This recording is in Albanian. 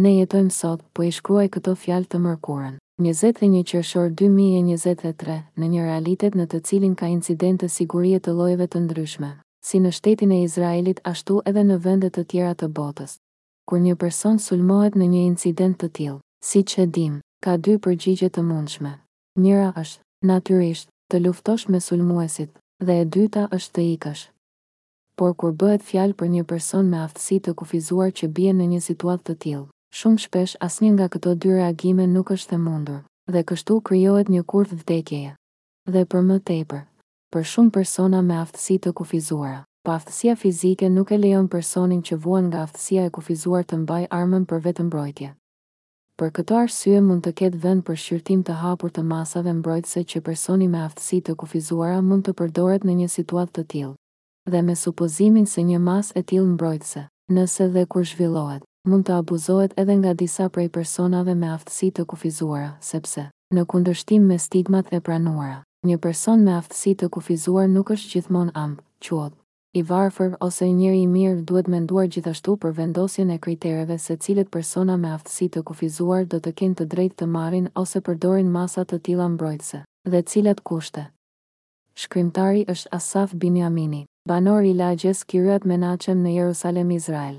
Ne jetojmë sot, po i shkruaj këto fjalë të mërkurën, njëzet e një qershor dy mijë e njëzet e tre, në një realitet në të cilin ka incidente sigurie të llojeve të ndryshme, si në shtetin e Izraelit ashtu edhe në vende të tjera të botës. Kur një person sulmohet në një incident të tillë, siç e dimë, ka dy përgjigje të mundshme. Njëra është, natyrisht, të luftosh me sulmuesit, dhe e dyta është të ikësh. Por kur bëhet fjalë për një person me aftësi të kufizuar që bie në një situatë të tillë, shumë shpesh asnjë nga këto dy reagime nuk është e mundur, dhe kështu krijohet një kurth vdekjeje. Dhe për më tepër, për shumë persona me aftësi të kufizuara, paaftësia fizike nuk e lejon personin që vuan nga aftësia e kufizuar të mbajë armën për vetëmbrojtje. Për këto arsye mund të ketë vend për shqyrtim të hapur të masave mbrojtëse që personi me aftësi të kufizuara mund të përdoret në një situatë të tillë dhe me supozimin se një masë e tillë mbrojtëse, nëse dhe kur zhvillohet, mund të abuzohet edhe nga disa prej personave me aftësi të kufizuara, sepse, në kundërshtim me stigmat e pranuara, një person me aftësi të kufizuar nuk është gjithmonë amb, quote. i varfër ose njeri i mirë duhet menduar gjithashtu për vendosjen e kritereve se cilët persona me aftësi të kufizuar do të kenë të drejtë të marrin ose përdorin masa të tilla mbrojtëse, dhe cilat kushte. Shkrimtari është Asaf Binjamini, banor i lagjes Kiryat Menachem në Jerusalem, Izrael.